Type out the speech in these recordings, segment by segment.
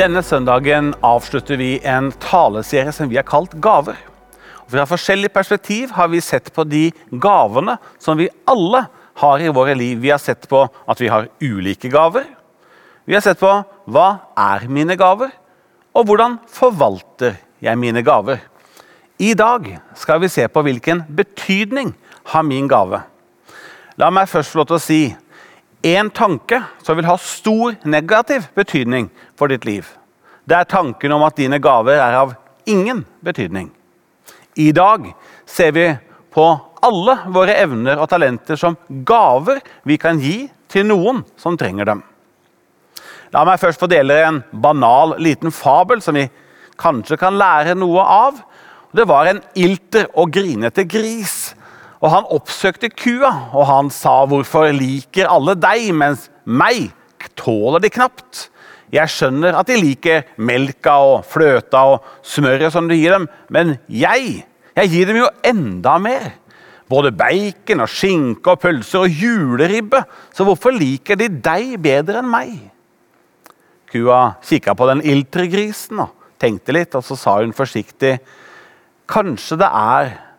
Denne søndagen avslutter vi en taleserie som vi har kalt Gaver. Og fra forskjellig perspektiv har vi sett på de gavene som vi alle har i våre liv. Vi har sett på at vi har ulike gaver. Vi har sett på hva er mine gaver, og hvordan forvalter jeg mine gaver. I dag skal vi se på hvilken betydning har min gave. La meg først få lov til å si en tanke som vil ha stor negativ betydning for ditt liv. Det er tanken om at dine gaver er av ingen betydning. I dag ser vi på alle våre evner og talenter som gaver vi kan gi til noen som trenger dem. La meg først få dele en banal liten fabel som vi kanskje kan lære noe av. Det var en ilter og grinete gris og han oppsøkte kua, og han sa, 'Hvorfor liker alle deg, mens meg tåler de knapt?' 'Jeg skjønner at de liker melka og fløta og smøret som du gir dem, men jeg, jeg gir dem jo enda mer.' Både bacon og skinke og pølser og juleribbe, så hvorfor liker de deg bedre enn meg? Kua kikka på den iltre grisen og tenkte litt, og så sa hun forsiktig, 'Kanskje det er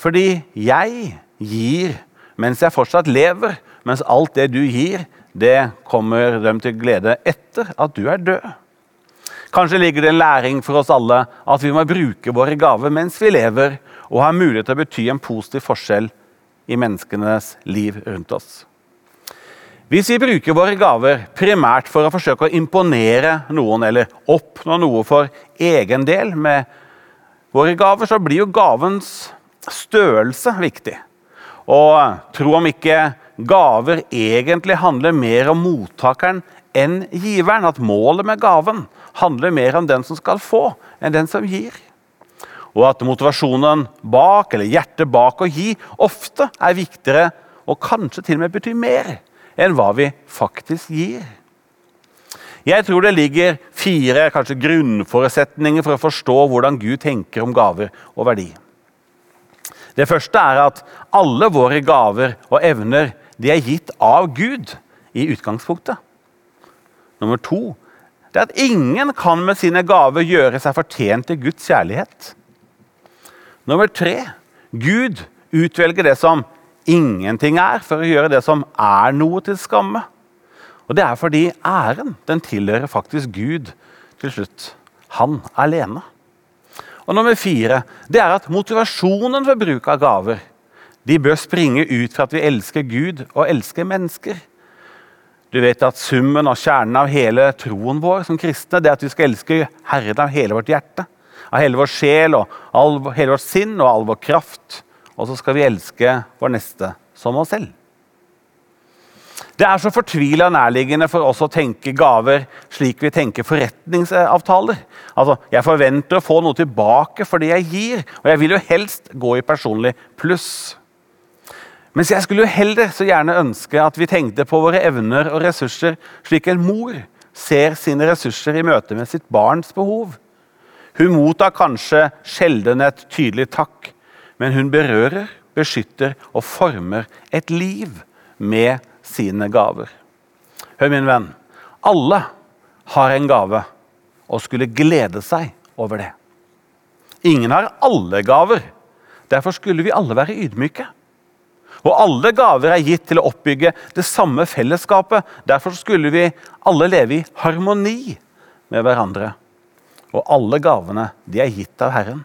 fordi jeg gir mens jeg fortsatt lever, mens alt det du gir, det kommer dem til glede etter at du er død. Kanskje ligger det en læring for oss alle at vi må bruke våre gaver mens vi lever, og har mulighet til å bety en positiv forskjell i menneskenes liv rundt oss. Hvis vi bruker våre gaver primært for å forsøke å imponere noen eller oppnå noe for egen del med våre gaver, så blir jo gavens størrelse viktig. Og tro om ikke gaver egentlig handler mer om mottakeren enn giveren. At målet med gaven handler mer om den som skal få, enn den som gir. Og at motivasjonen bak, eller hjertet bak å gi, ofte er viktigere og kanskje til og med betyr mer enn hva vi faktisk gir. Jeg tror det ligger fire kanskje grunnforutsetninger for å forstå hvordan Gud tenker om gaver og verdi. Det første er at alle våre gaver og evner de er gitt av Gud i utgangspunktet. Nummer to det er at ingen kan med sine gaver gjøre seg fortjent til Guds kjærlighet. Nummer tre Gud utvelger det som ingenting er, for å gjøre det som er noe, til skamme. Og Det er fordi æren den tilhører faktisk Gud til slutt. Han alene. Og nummer fire det er at motivasjonen for bruk av gaver de bør springe ut fra at vi elsker Gud og elsker mennesker. Du vet at Summen og kjernen av hele troen vår som kristne det er at vi skal elske Herren av hele vårt hjerte, av hele vår sjel og all, hele vårt sinn og all vår kraft. Og så skal vi elske vår neste som oss selv. Det er så fortvila nærliggende for oss å tenke gaver slik vi tenker forretningsavtaler. Altså, Jeg forventer å få noe tilbake for det jeg gir, og jeg vil jo helst gå i personlig pluss. Mens jeg skulle jo heller så gjerne ønske at vi tenkte på våre evner og ressurser slik en mor ser sine ressurser i møte med sitt barns behov. Hun mottar kanskje sjelden et tydelig takk, men hun berører, beskytter og former et liv med sine gaver. Hør, min venn. Alle har en gave og skulle glede seg over det. Ingen har alle gaver. Derfor skulle vi alle være ydmyke. Og alle gaver er gitt til å oppbygge det samme fellesskapet. Derfor skulle vi alle leve i harmoni med hverandre. Og alle gavene de er gitt av Herren.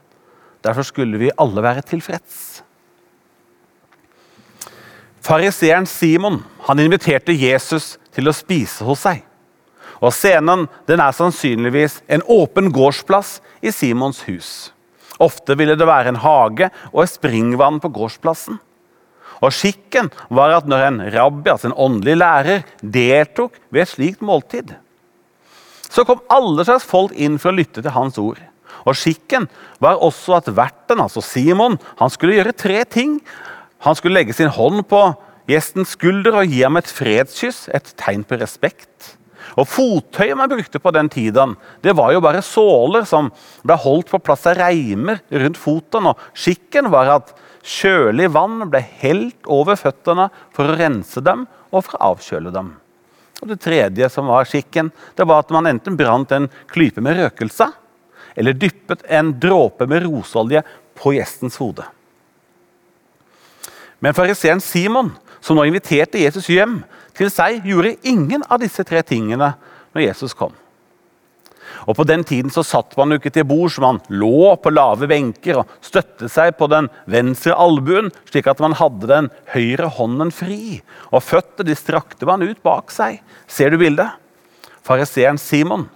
Derfor skulle vi alle være tilfreds. Fariseeren Simon han inviterte Jesus til å spise hos seg. Og Scenen den er sannsynligvis en åpen gårdsplass i Simons hus. Ofte ville det være en hage og et springvann på gårdsplassen. Og Skikken var at når en rabbi, altså en åndelig lærer, deltok ved et slikt måltid, så kom alle slags folk inn for å lytte til hans ord. Og Skikken var også at verten, altså Simon, han skulle gjøre tre ting han skulle legge sin hånd på gjestens skulder og gi ham et fredskyss, et tegn på respekt. Og Fottøyet man brukte på den tiden, det var jo bare såler som ble holdt på plass av reimer rundt føttene. og Skikken var at kjølig vann ble helt over føttene for å rense dem og for å avkjøle dem. Og det tredje, som var skikken, det var at man enten brant en klype med røkelse eller dyppet en dråpe med roseolje på gjestens hode. Men fariseeren Simon, som nå inviterte Jesus hjem til seg, gjorde ingen av disse tre tingene når Jesus kom. Og På den tiden så satt man jo ikke til bords, man lå på lave benker og støttet seg på den venstre albuen, slik at man hadde den høyre hånden fri. Og føttene de strakte man ut bak seg. Ser du bildet? Fariseeren Simon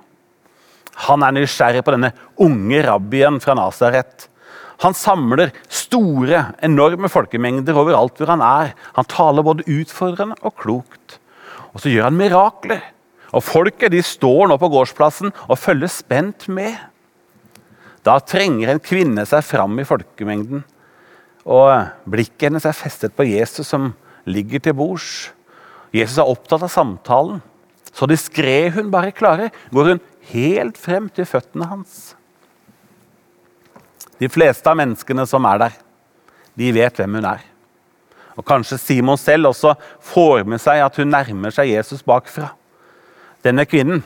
han er nysgjerrig på denne unge rabbien fra Nasaret. Han samler store, enorme folkemengder overalt hvor han er. Han taler både utfordrende og klokt. Og så gjør han mirakler. Og Folket de står nå på gårdsplassen og følger spent med. Da trenger en kvinne seg fram i folkemengden. Og Blikket hennes er festet på Jesus som ligger til bords. Jesus er opptatt av samtalen. Så diskré hun bare klarer, går hun helt frem til føttene hans. De fleste av menneskene som er der, de vet hvem hun er. Og Kanskje Simon selv også får med seg at hun nærmer seg Jesus bakfra. Denne kvinnen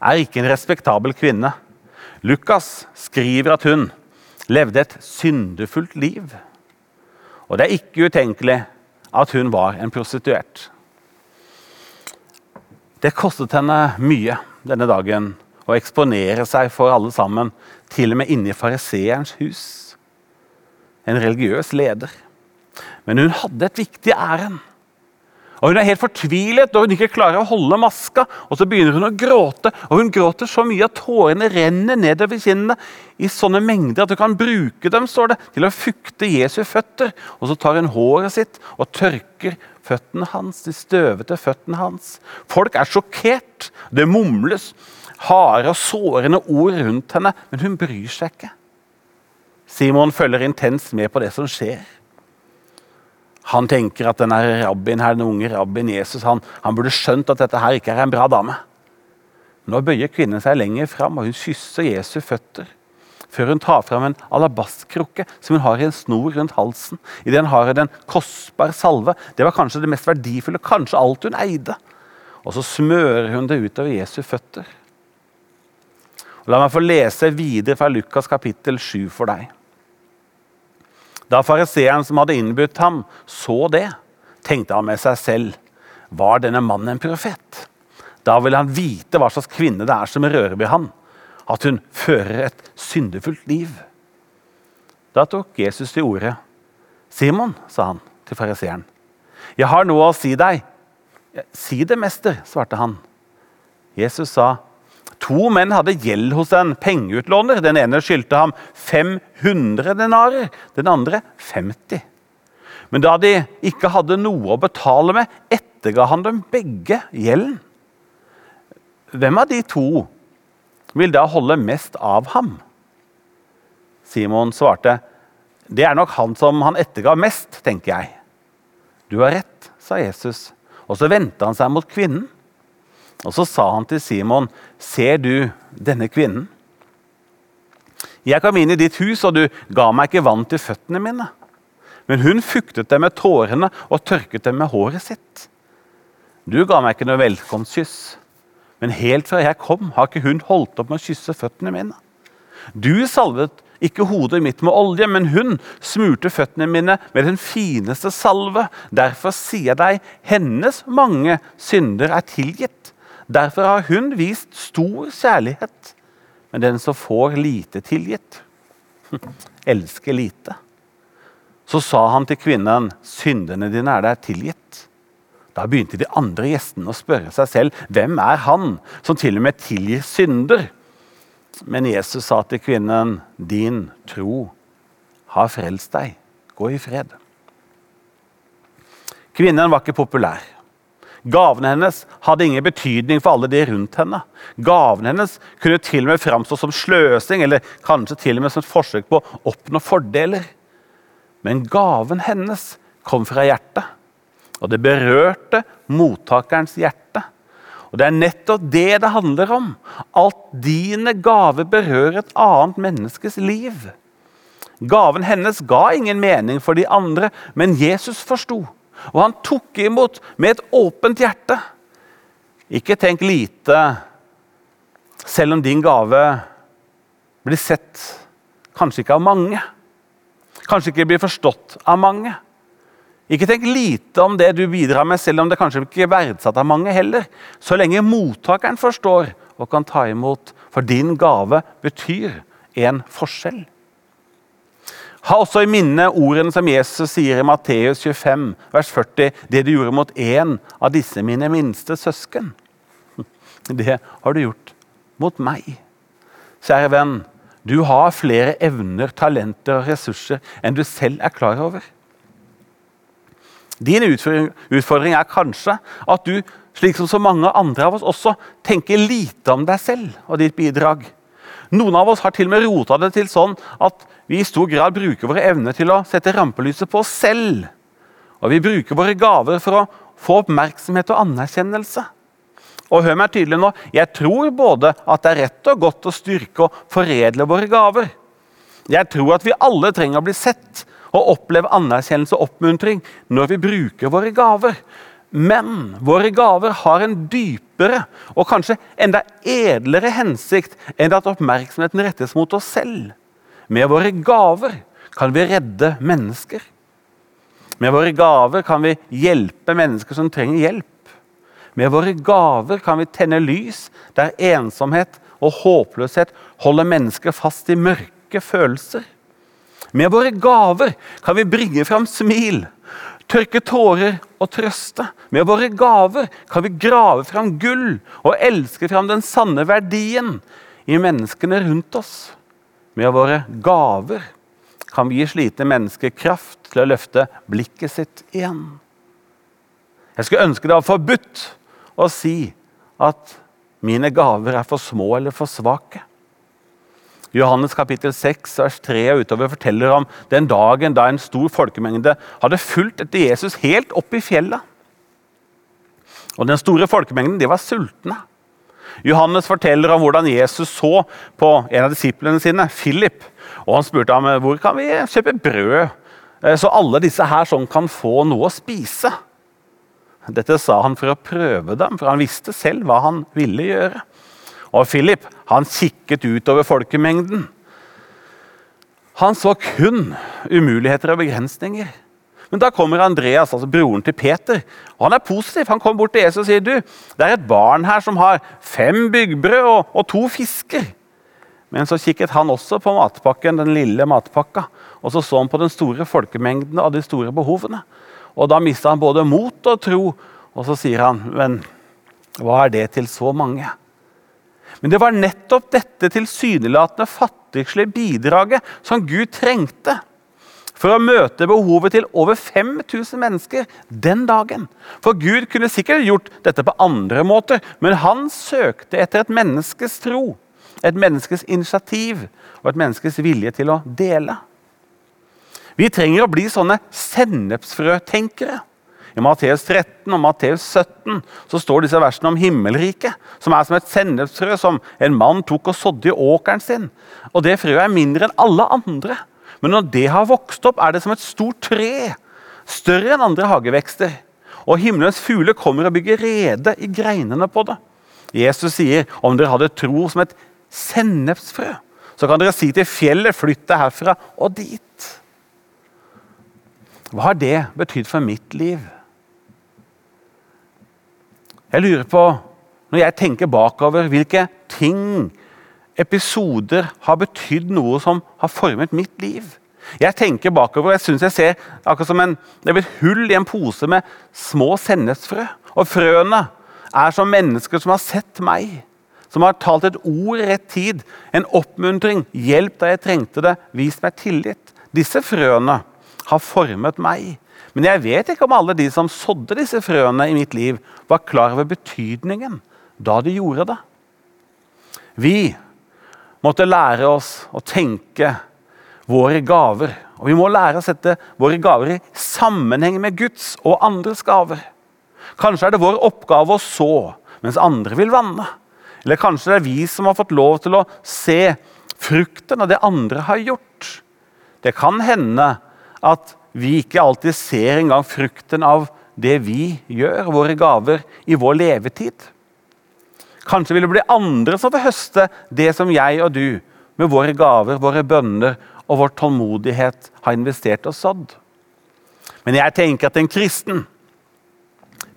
er ikke en respektabel kvinne. Lukas skriver at hun levde et syndefullt liv. Og det er ikke utenkelig at hun var en prostituert. Det kostet henne mye denne dagen å eksponere seg for alle sammen, til og med inne i fariseerens hus. En religiøs leder. Men hun hadde et viktig ærend. Og Hun er helt fortvilet når hun ikke klarer å holde maska. og Så begynner hun å gråte, og hun gråter så mye at tårene renner nedover kinnene i sånne mengder at hun kan bruke dem står det, til å fukte Jesu føtter. Og Så tar hun håret sitt og tørker føttene hans, de støvete føttene hans. Folk er sjokkert. Det mumles harde og sårende ord rundt henne, men hun bryr seg ikke. Simon følger intenst med på det som skjer. Han tenker at denne rabbien her, den unge rabbien Jesus han, han, burde skjønt at dette her ikke er en bra dame. Nå bøyer kvinnen seg lenger fram, og hun kysser Jesu føtter. Før hun tar fram en alabastkrukke som hun har i en snor rundt halsen. I den har hun en kostbar salve. Det var kanskje det mest verdifulle, kanskje alt hun eide. Og så smører hun det utover Jesu føtter. Og la meg få lese videre fra Lukas kapittel 7 for deg. Da fariseeren som hadde innbudt ham, så det, tenkte han med seg selv var denne mannen en profet. Da ville han vite hva slags kvinne det er som rører ved han, at hun fører et syndefullt liv. Da tok Jesus til orde. 'Simon', sa han til fariseeren, 'jeg har noe å si deg.' 'Si det, mester', svarte han. Jesus sa, To menn hadde gjeld hos en pengeutlåner. Den ene skyldte ham 500 denarer, den andre 50. Men da de ikke hadde noe å betale med, etterga han dem begge gjelden. Hvem av de to vil da holde mest av ham? Simon svarte, det er nok han som han etterga mest, tenker jeg. Du har rett, sa Jesus, og så vendte han seg mot kvinnen. Og så sa han til Simon, 'Ser du denne kvinnen?' 'Jeg kom inn i ditt hus, og du ga meg ikke vann til føttene mine.' 'Men hun fuktet dem med tårene og tørket dem med håret sitt.' 'Du ga meg ikke noe velkomstkyss, men helt fra jeg kom, har ikke hun holdt opp med å kysse føttene mine.' 'Du salvet ikke hodet mitt med olje, men hun smurte føttene mine med den fineste salve.' 'Derfor sier jeg deg, hennes mange synder er tilgitt.' Derfor har hun vist stor kjærlighet. Men den som får lite tilgitt, elsker lite. Så sa han til kvinnen, 'Syndene dine er deg tilgitt'. Da begynte de andre gjestene å spørre seg selv, 'Hvem er han som til og med tilgir synder?' Men Jesus sa til kvinnen, 'Din tro har frelst deg. Gå i fred.' Kvinnen var ikke populær. Gavene hennes hadde ingen betydning for alle de rundt henne. Gavene hennes kunne til og med framstå som sløsing eller kanskje til og med som et forsøk på å oppnå fordeler. Men gaven hennes kom fra hjertet, og det berørte mottakerens hjerte. Og Det er nettopp det det handler om. At dine gaver berører et annet menneskes liv. Gaven hennes ga ingen mening for de andre, men Jesus forsto. Og han tok imot med et åpent hjerte. Ikke tenk lite selv om din gave blir sett kanskje ikke av mange. Kanskje ikke blir forstått av mange. Ikke tenk lite om det du bidrar med, selv om det kanskje ikke er verdsatt av mange heller. Så lenge mottakeren forstår og kan ta imot, for din gave betyr en forskjell. Ha også i minne ordene som Jesus sier i Matteus 25, vers 40, det du gjorde mot én av disse mine minste søsken. Det har du gjort mot meg. Kjære venn, du har flere evner, talenter og ressurser enn du selv er klar over. Din utfordring er kanskje at du, slik som så mange andre av oss også, tenker lite om deg selv og ditt bidrag. Noen av oss har til og med rota det til sånn at vi i stor grad bruker våre evner til å sette rampelyset på oss selv. Og vi bruker våre gaver for å få oppmerksomhet og anerkjennelse. Og hør meg tydelig nå, Jeg tror både at det er rett og godt å styrke og foredle våre gaver. Jeg tror at vi alle trenger å bli sett og oppleve anerkjennelse og oppmuntring når vi bruker våre gaver. Men våre gaver har en dypere og kanskje enda edlere hensikt enn at oppmerksomheten rettes mot oss selv. Med våre gaver kan vi redde mennesker. Med våre gaver kan vi hjelpe mennesker som trenger hjelp. Med våre gaver kan vi tenne lys der ensomhet og håpløshet holder mennesker fast i mørke følelser. Med våre gaver kan vi bringe fram smil, tørke tårer og trøste. Med våre gaver kan vi grave fram gull og elske fram den sanne verdien i menneskene rundt oss. Med våre gaver kan vi gi slitne mennesker kraft til å løfte blikket sitt igjen. Jeg skulle ønske det var forbudt å si at mine gaver er for små eller for svake. Johannes kapittel 6, vers 3 og utover forteller om den dagen da en stor folkemengde hadde fulgt etter Jesus helt opp i fjellet. Og Den store folkemengden de var sultne. Johannes forteller om hvordan Jesus så på en av disiplene sine, Philip. og Han spurte ham hvor kan vi kjøpe brød, eh, så alle disse her sånn kan få noe å spise. Dette sa han for å prøve dem, for han visste selv hva han ville gjøre. Og Philip han kikket utover folkemengden. Han så kun umuligheter og begrensninger. Men da kommer Andreas, altså broren til Peter, og han er positiv. Han kommer bort til Jesus og sier du, det er et barn her som har fem byggbrød og, og to fisker. Men så kikket han også på matpakken, den lille matpakka, og så så han på den store folkemengden og de store behovene. Og da mista han både mot og tro, og så sier han, men hva er det til så mange? Men det var nettopp dette tilsynelatende fattigslige bidraget som Gud trengte for å møte behovet til over 5000 mennesker den dagen. For Gud kunne sikkert gjort dette på andre måter, men han søkte etter et menneskes tro, et menneskes initiativ og et menneskes vilje til å dele. Vi trenger å bli sånne sennepsfrøtenkere. I Matteus 13 og Matteus 17 så står disse versene om himmelriket, som er som et sennepsfrø som en mann tok og sådde i åkeren sin. Og Det frøet er mindre enn alle andre. Men når det har vokst opp, er det som et stort tre. Større enn andre hagevekster. Og himmelens fugler kommer og bygger rede i greinene på det. Jesus sier om dere hadde tro som et sennepsfrø, så kan dere si til fjellet, flytt deg herfra og dit. Hva har det betydd for mitt liv? Jeg lurer på, når jeg tenker bakover, hvilke ting episoder har betydd noe som har formet mitt liv. Jeg tenker bakover, og jeg synes jeg ser akkurat som en, det er et hull i en pose med små sennepsfrø. Og frøene er som mennesker som har sett meg. Som har talt et ord i rett tid. En oppmuntring, hjelp da jeg trengte det, vist meg tillit. Disse frøene har formet meg. Men jeg vet ikke om alle de som sådde disse frøene i mitt liv, var klar over betydningen da de gjorde det. Vi måtte lære oss å tenke våre gaver. Og vi må lære å sette våre gaver i sammenheng med Guds og andres gaver. Kanskje er det vår oppgave å så, mens andre vil vanne. Eller kanskje det er vi som har fått lov til å se frukten av det andre har gjort. Det kan hende at vi ikke alltid ser engang frukten av det vi gjør, våre gaver, i vår levetid. Kanskje vil det bli andre som får høste det som jeg og du, med våre gaver, våre bønner og vår tålmodighet, har investert og sådd. Men jeg tenker at en kristen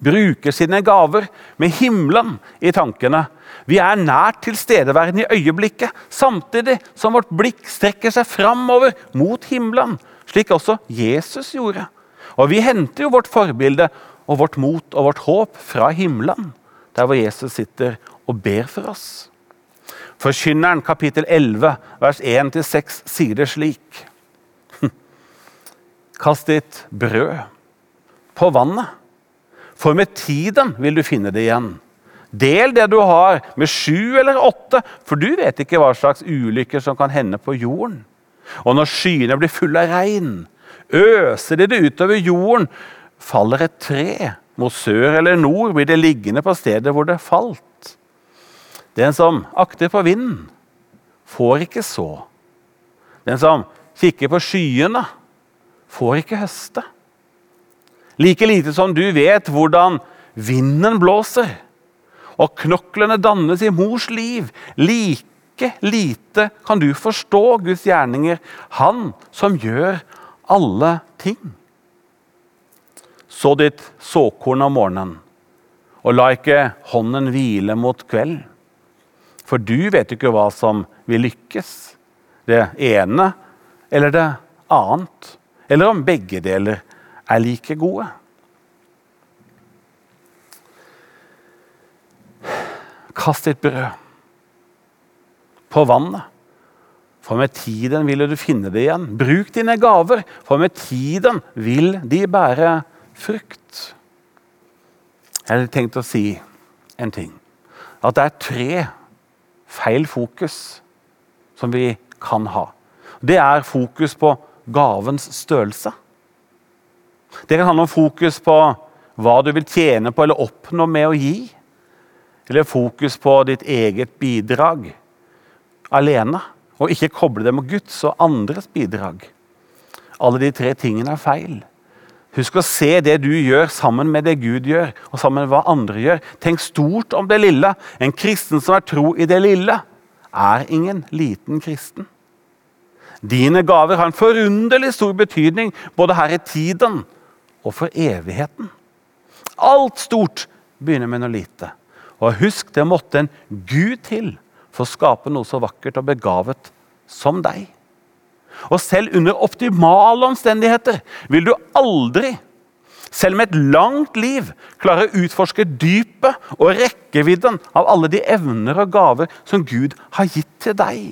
bruker sine gaver med himmelen i tankene. Vi er nært tilstedeværende i øyeblikket, samtidig som vårt blikk strekker seg framover mot himmelen, slik også Jesus gjorde. Og vi henter jo vårt forbilde og vårt mot og vårt håp fra himmelen, der hvor Jesus sitter og ber for oss. Forkynneren kapittel 11 vers 1-6 sier det slik. Kast ditt brød på vannet for med tiden vil du finne det igjen. Del det du har, med sju eller åtte, for du vet ikke hva slags ulykker som kan hende på jorden. Og når skyene blir fulle av regn, øser de det utover jorden. Faller et tre mot sør eller nord, blir det liggende på stedet hvor det falt. Den som akter på vinden, får ikke så. Den som kikker på skyene, får ikke høste. Like lite som du vet hvordan vinden blåser og knoklene dannes i mors liv, like lite kan du forstå Guds gjerninger, Han som gjør alle ting. Så ditt såkorn om morgenen, og la ikke hånden hvile mot kveld. For du vet ikke hva som vil lykkes, det ene eller det annet, eller om begge deler er like gode. Kast ditt brød på vannet, for med tiden vil du finne det igjen. Bruk dine gaver, for med tiden vil de bære frukt. Jeg hadde tenkt å si en ting. At det er tre feil fokus som vi kan ha. Det er fokus på gavens størrelse. Det kan handle om fokus på hva du vil tjene på eller oppnå med å gi. Eller fokus på ditt eget bidrag alene. Og ikke koble det med Guds og andres bidrag. Alle de tre tingene er feil. Husk å se det du gjør, sammen med det Gud gjør, og sammen med hva andre gjør. Tenk stort om det lille. En kristen som er tro i det lille, er ingen liten kristen. Dine gaver har en forunderlig stor betydning både her i tiden og for evigheten. Alt stort begynner med noe lite. Og husk, det måtte en Gud til for å skape noe så vakkert og begavet som deg. Og selv under optimale omstendigheter vil du aldri, selv med et langt liv, klare å utforske dypet og rekkevidden av alle de evner og gaver som Gud har gitt til deg.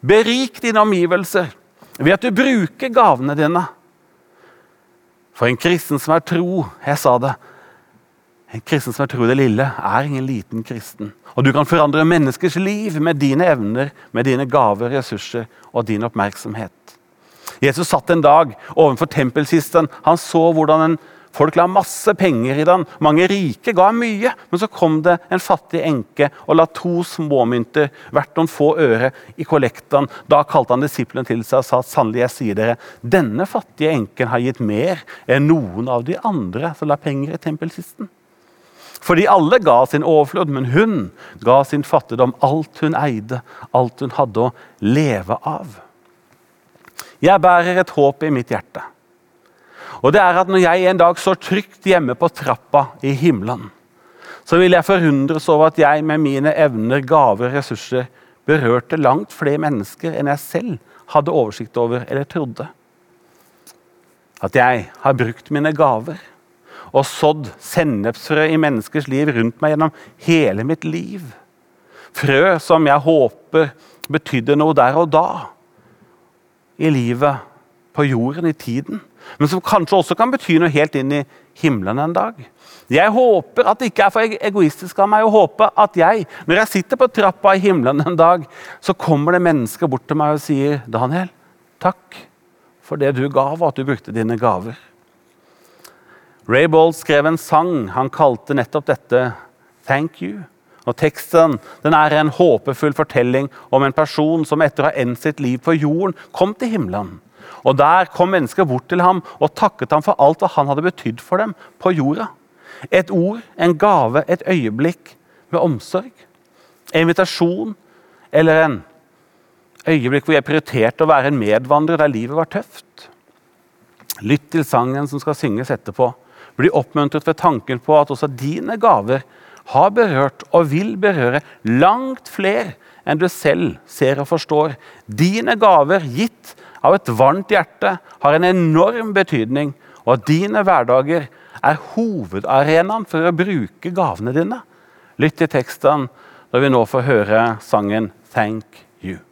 Berik dine omgivelser ved at du bruker gavene dine for en kristen som er tro Jeg sa det. En kristen som er tro det lille, er ingen liten kristen. Og du kan forandre menneskers liv med dine evner, med dine gaver, ressurser og din oppmerksomhet. Jesus satt en dag overfor tempelkisten. Han så hvordan en Folk la masse penger i den. Mange rike ga mye. Men så kom det en fattig enke og la to småmynter hvert noen få øre i kollekten. Da kalte han disiplene til seg og sa sannelig, jeg sier dere, denne fattige enken har gitt mer enn noen av de andre som la penger i tempelkisten. Fordi alle ga sin overflod, men hun ga sin fattigdom alt hun eide, alt hun hadde å leve av. Jeg bærer et håp i mitt hjerte. Og det er at Når jeg en dag står trygt hjemme på trappa i himmelen, så vil jeg forundres over at jeg med mine evner, gaver, ressurser berørte langt flere mennesker enn jeg selv hadde oversikt over eller trodde. At jeg har brukt mine gaver og sådd sennepsfrø i menneskers liv rundt meg gjennom hele mitt liv. Frø som jeg håper betydde noe der og da i livet, på jorden, i tiden men som kanskje også kan bety noe helt inn i himmelen en dag. Jeg håper at det ikke er for egoistisk av meg å håpe at jeg, når jeg sitter på trappa i himmelen en dag, så kommer det mennesker bort til meg og sier, 'Daniel, takk for det du ga, og at du brukte dine gaver'. Ray Bold skrev en sang han kalte nettopp dette 'Thank You'. Og Teksten den er en håpefull fortelling om en person som etter å ha endt sitt liv på jorden, kom til himmelen. Og Der kom mennesker bort til ham og takket ham for alt hva han hadde betydd for dem på jorda. Et ord, en gave, et øyeblikk med omsorg. En invitasjon eller en øyeblikk hvor jeg prioriterte å være en medvandrer der livet var tøft. Lytt til sangen som skal synges etterpå. Bli oppmuntret ved tanken på at også dine gaver har berørt og vil berøre langt flere enn du selv ser og forstår. Dine gaver, gitt av et varmt hjerte, har en enorm betydning, og dine hverdager er hovedarenaen for å bruke gavene dine. Lytt til teksten når vi nå får høre sangen 'Thank You'.